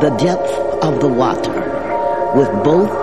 the depth of the water with both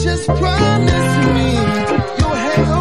just promise me you'll have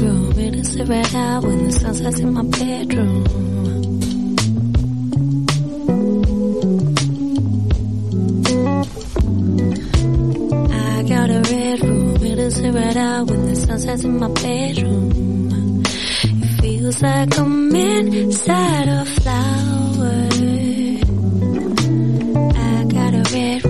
bedroom. It is a red eye when the sun sets in my bedroom. I got a red room. It is a red eye when the sun sets in my bedroom. It feels like I'm inside a flower. I got a red.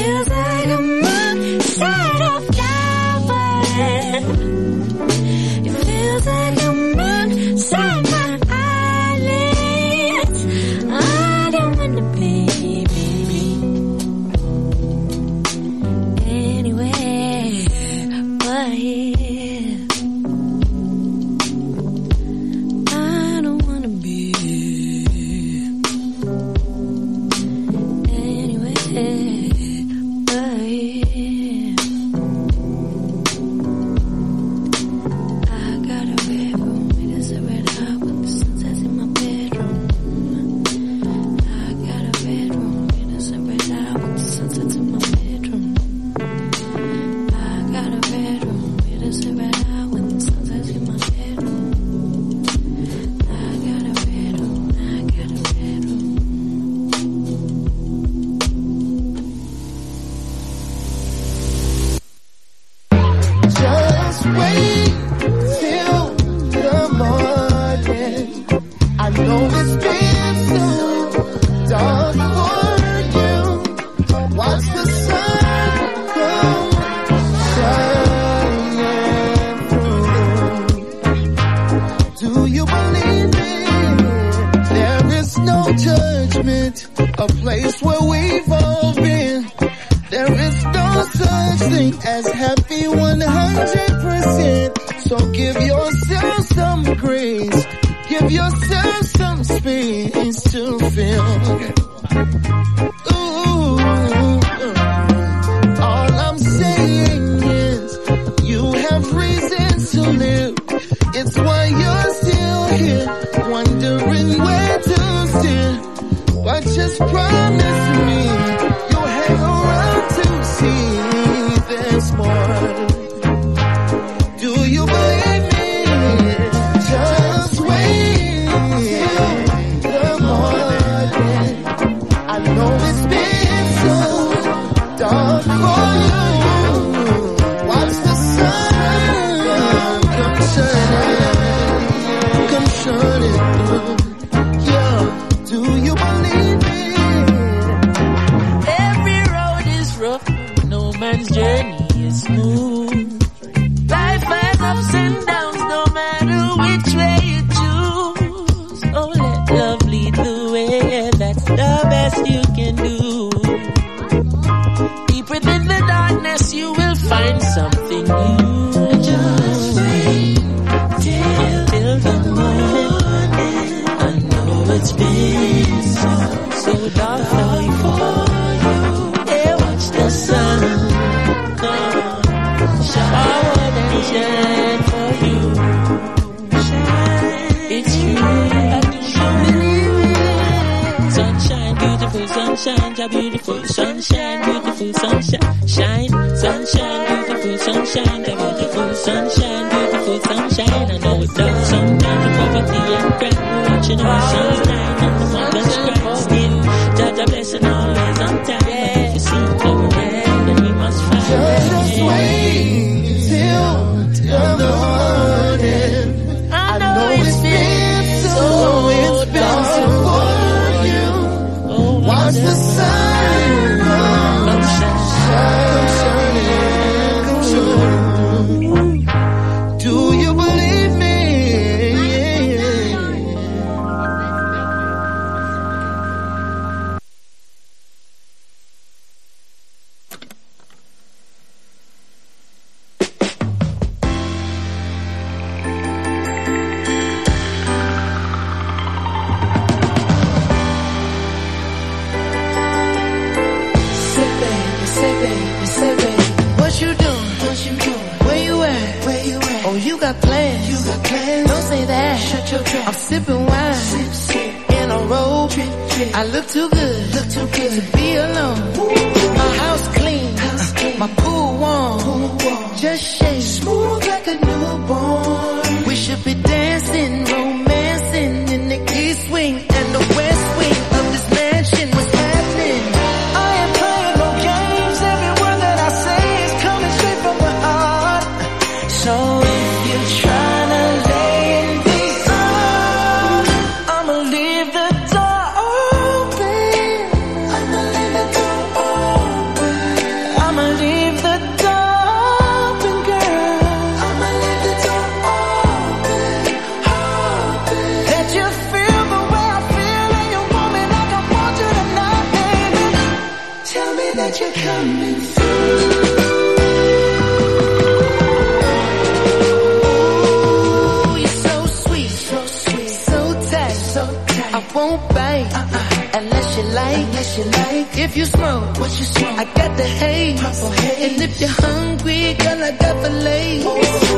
feels like I'm on of love. It feels like much danger. So dark for you. Watch the sun come. Shower and shine for you. It's you. Sunshine, beautiful sunshine, beautiful sunshine, beautiful sunshine, shine, sunshine, beautiful sunshine. situations the. And if you're hungry, girl, I got fillets.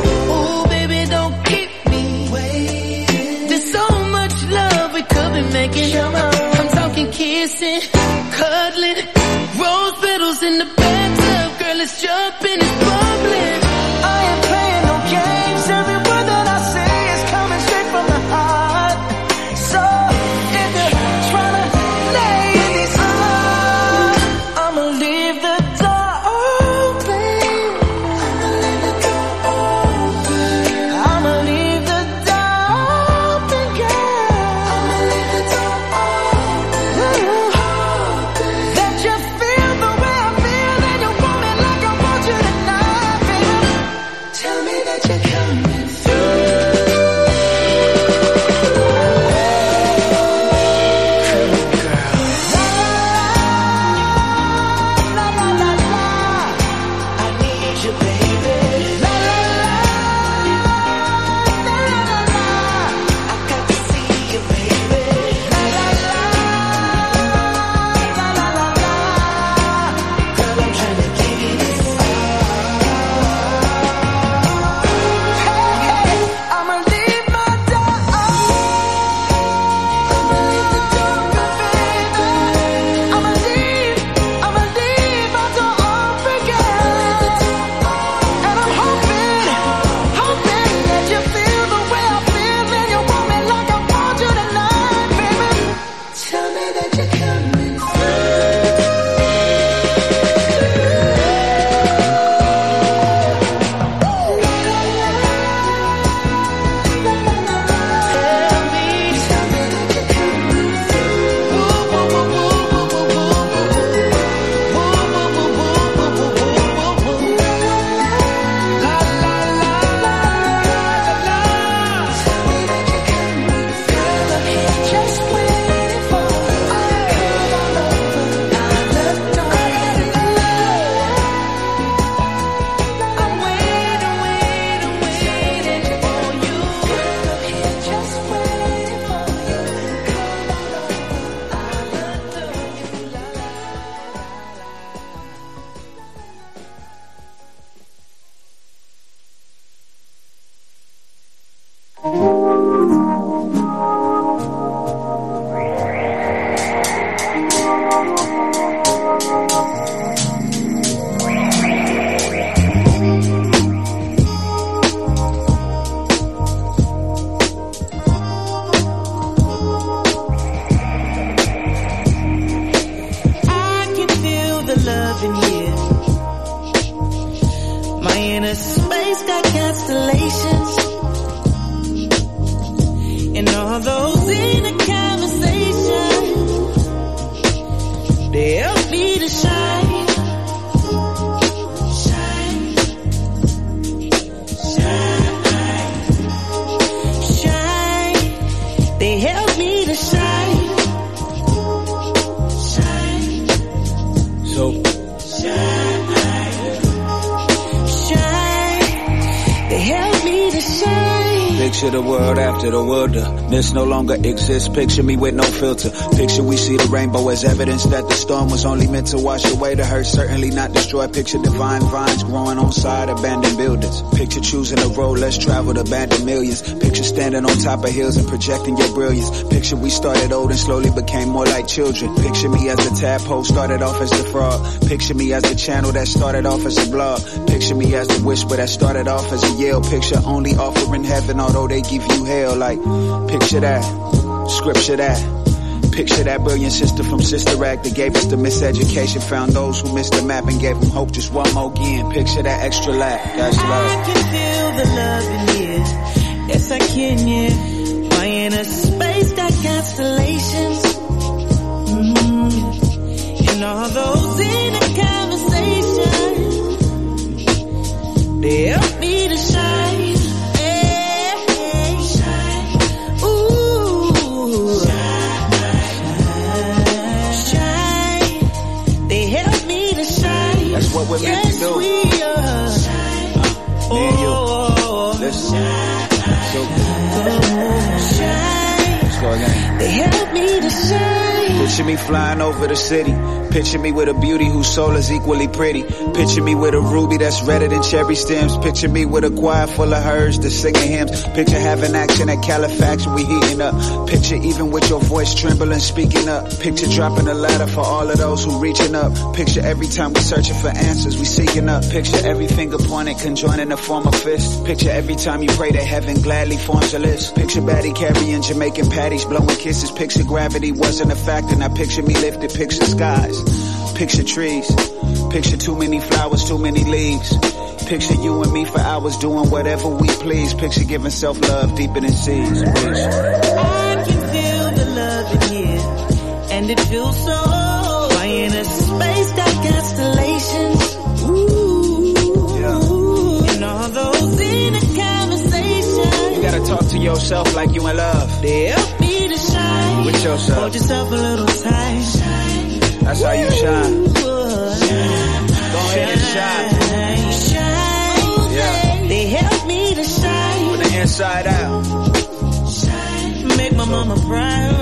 Picture the world after the wilderness no longer exists. Picture me with no filter. Picture we see the rainbow as evidence that the storm was only meant to wash away the hurt, certainly not destroy. Picture divine vines growing on side abandoned buildings. Picture choosing a road less traveled, abandoned millions. Picture standing on top of hills and projecting your brilliance. Picture we started old and slowly became more like children. Picture me as the tadpole started off as the frog. Picture me as the channel that started off as a blog. Picture me as the whisper that started off as a yell. Picture only offering heaven, although they give you hell. Like, picture that, scripture that. Picture that brilliant sister from Sister Act that gave us the miseducation, found those who missed the map and gave them hope just one more again. Picture that extra lap, that's I can feel the love in here. Yes, I can, yeah. My inner space got constellations. Mm. And all those inner conversations, they we're meant to Yes, do. we are. Me and you. Oh. Listen. So, shine. let's go again. They help me to shine. Picture me flying over the city. Picture me with a beauty whose soul is equally pretty. Picture me with a ruby that's redder than cherry stems. Picture me with a choir full of herds that's singing hymns. Picture having action at Califax we heating up. Picture even with your voice trembling, speaking up. Picture dropping a ladder for all of those who reaching up. Picture every time we searching for answers, we seeking up. Picture every finger pointed, conjoining to form a fist. Picture every time you pray that heaven gladly forms a list. Picture Batty carrying Jamaican patties, blowing kisses. Picture gravity wasn't a factor. Now picture me lifted, picture skies. Picture trees. Picture too many flowers, too many leaves. Picture you and me for hours doing whatever we please. Picture giving self-love deeper than seas. I can feel the love in here, and it feels so. My inner space got constellations. Ooh, Yeah. and all those inner conversations, You gotta talk to yourself like you in love. they With yourself. Hold yourself a little tight. That's how you shine. Ooh, Go ahead and shine. shine, shine. Yeah. They help me to shine. From the inside out. Make my mama proud.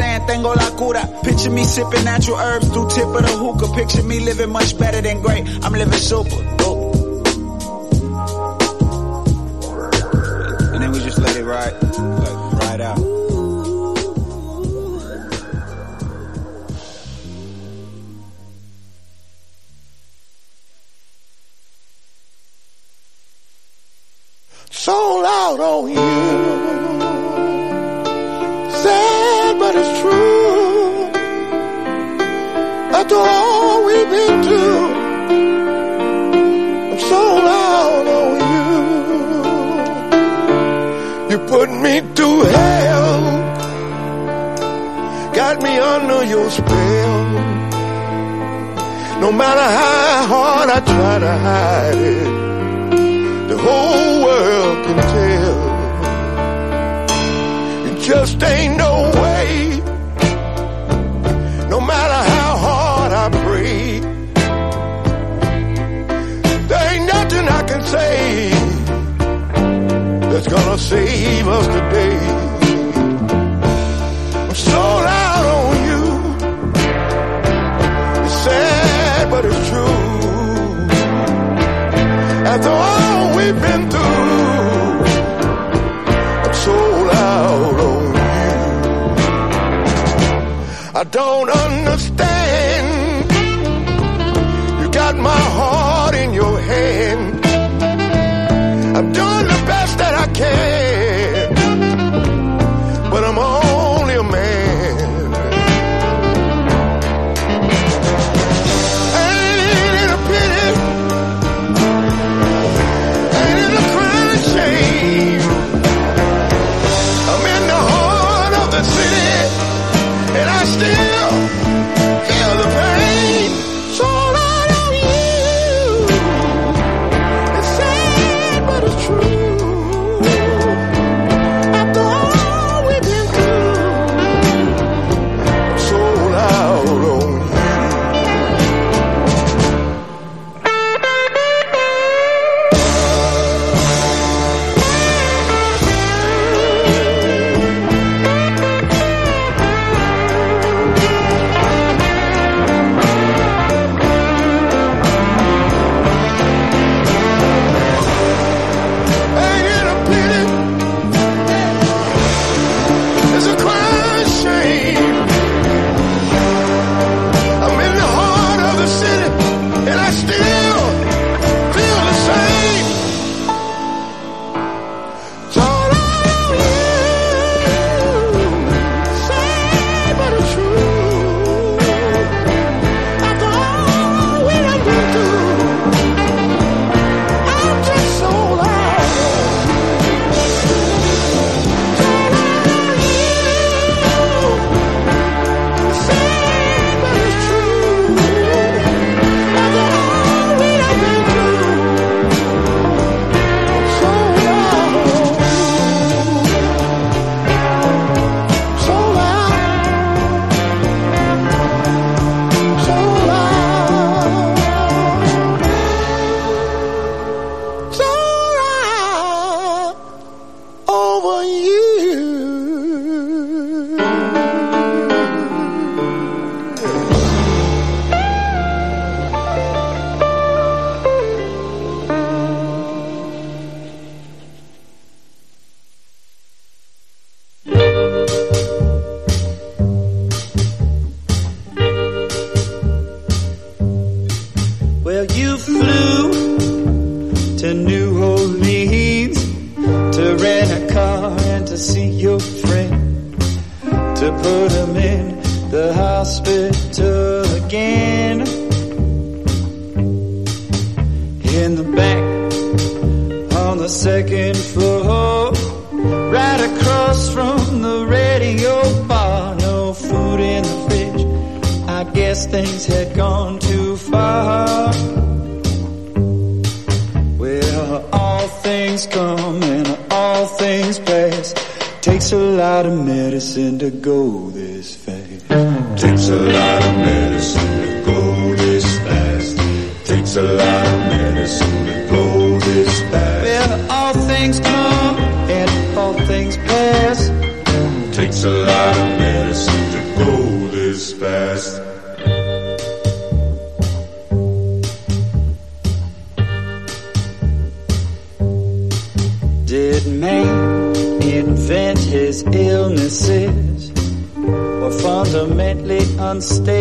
saying tengo la cura. Picture me sipping natural herbs through tip of the hookah. Picture me living much better than great. I'm living super. save us today. I'm so out on you. It's sad, but it's true. After all we've been through, I'm so out on you. I don't know. things had gone too far. Well, all things come and all things pass. Takes a lot of medicine to go this fast. Takes a lot of medicine to go this fast. Takes a lot of medicine to go this fast. Well, all things come and all things pass. Takes a lot of medicine. his illnesses were fundamentally unstable.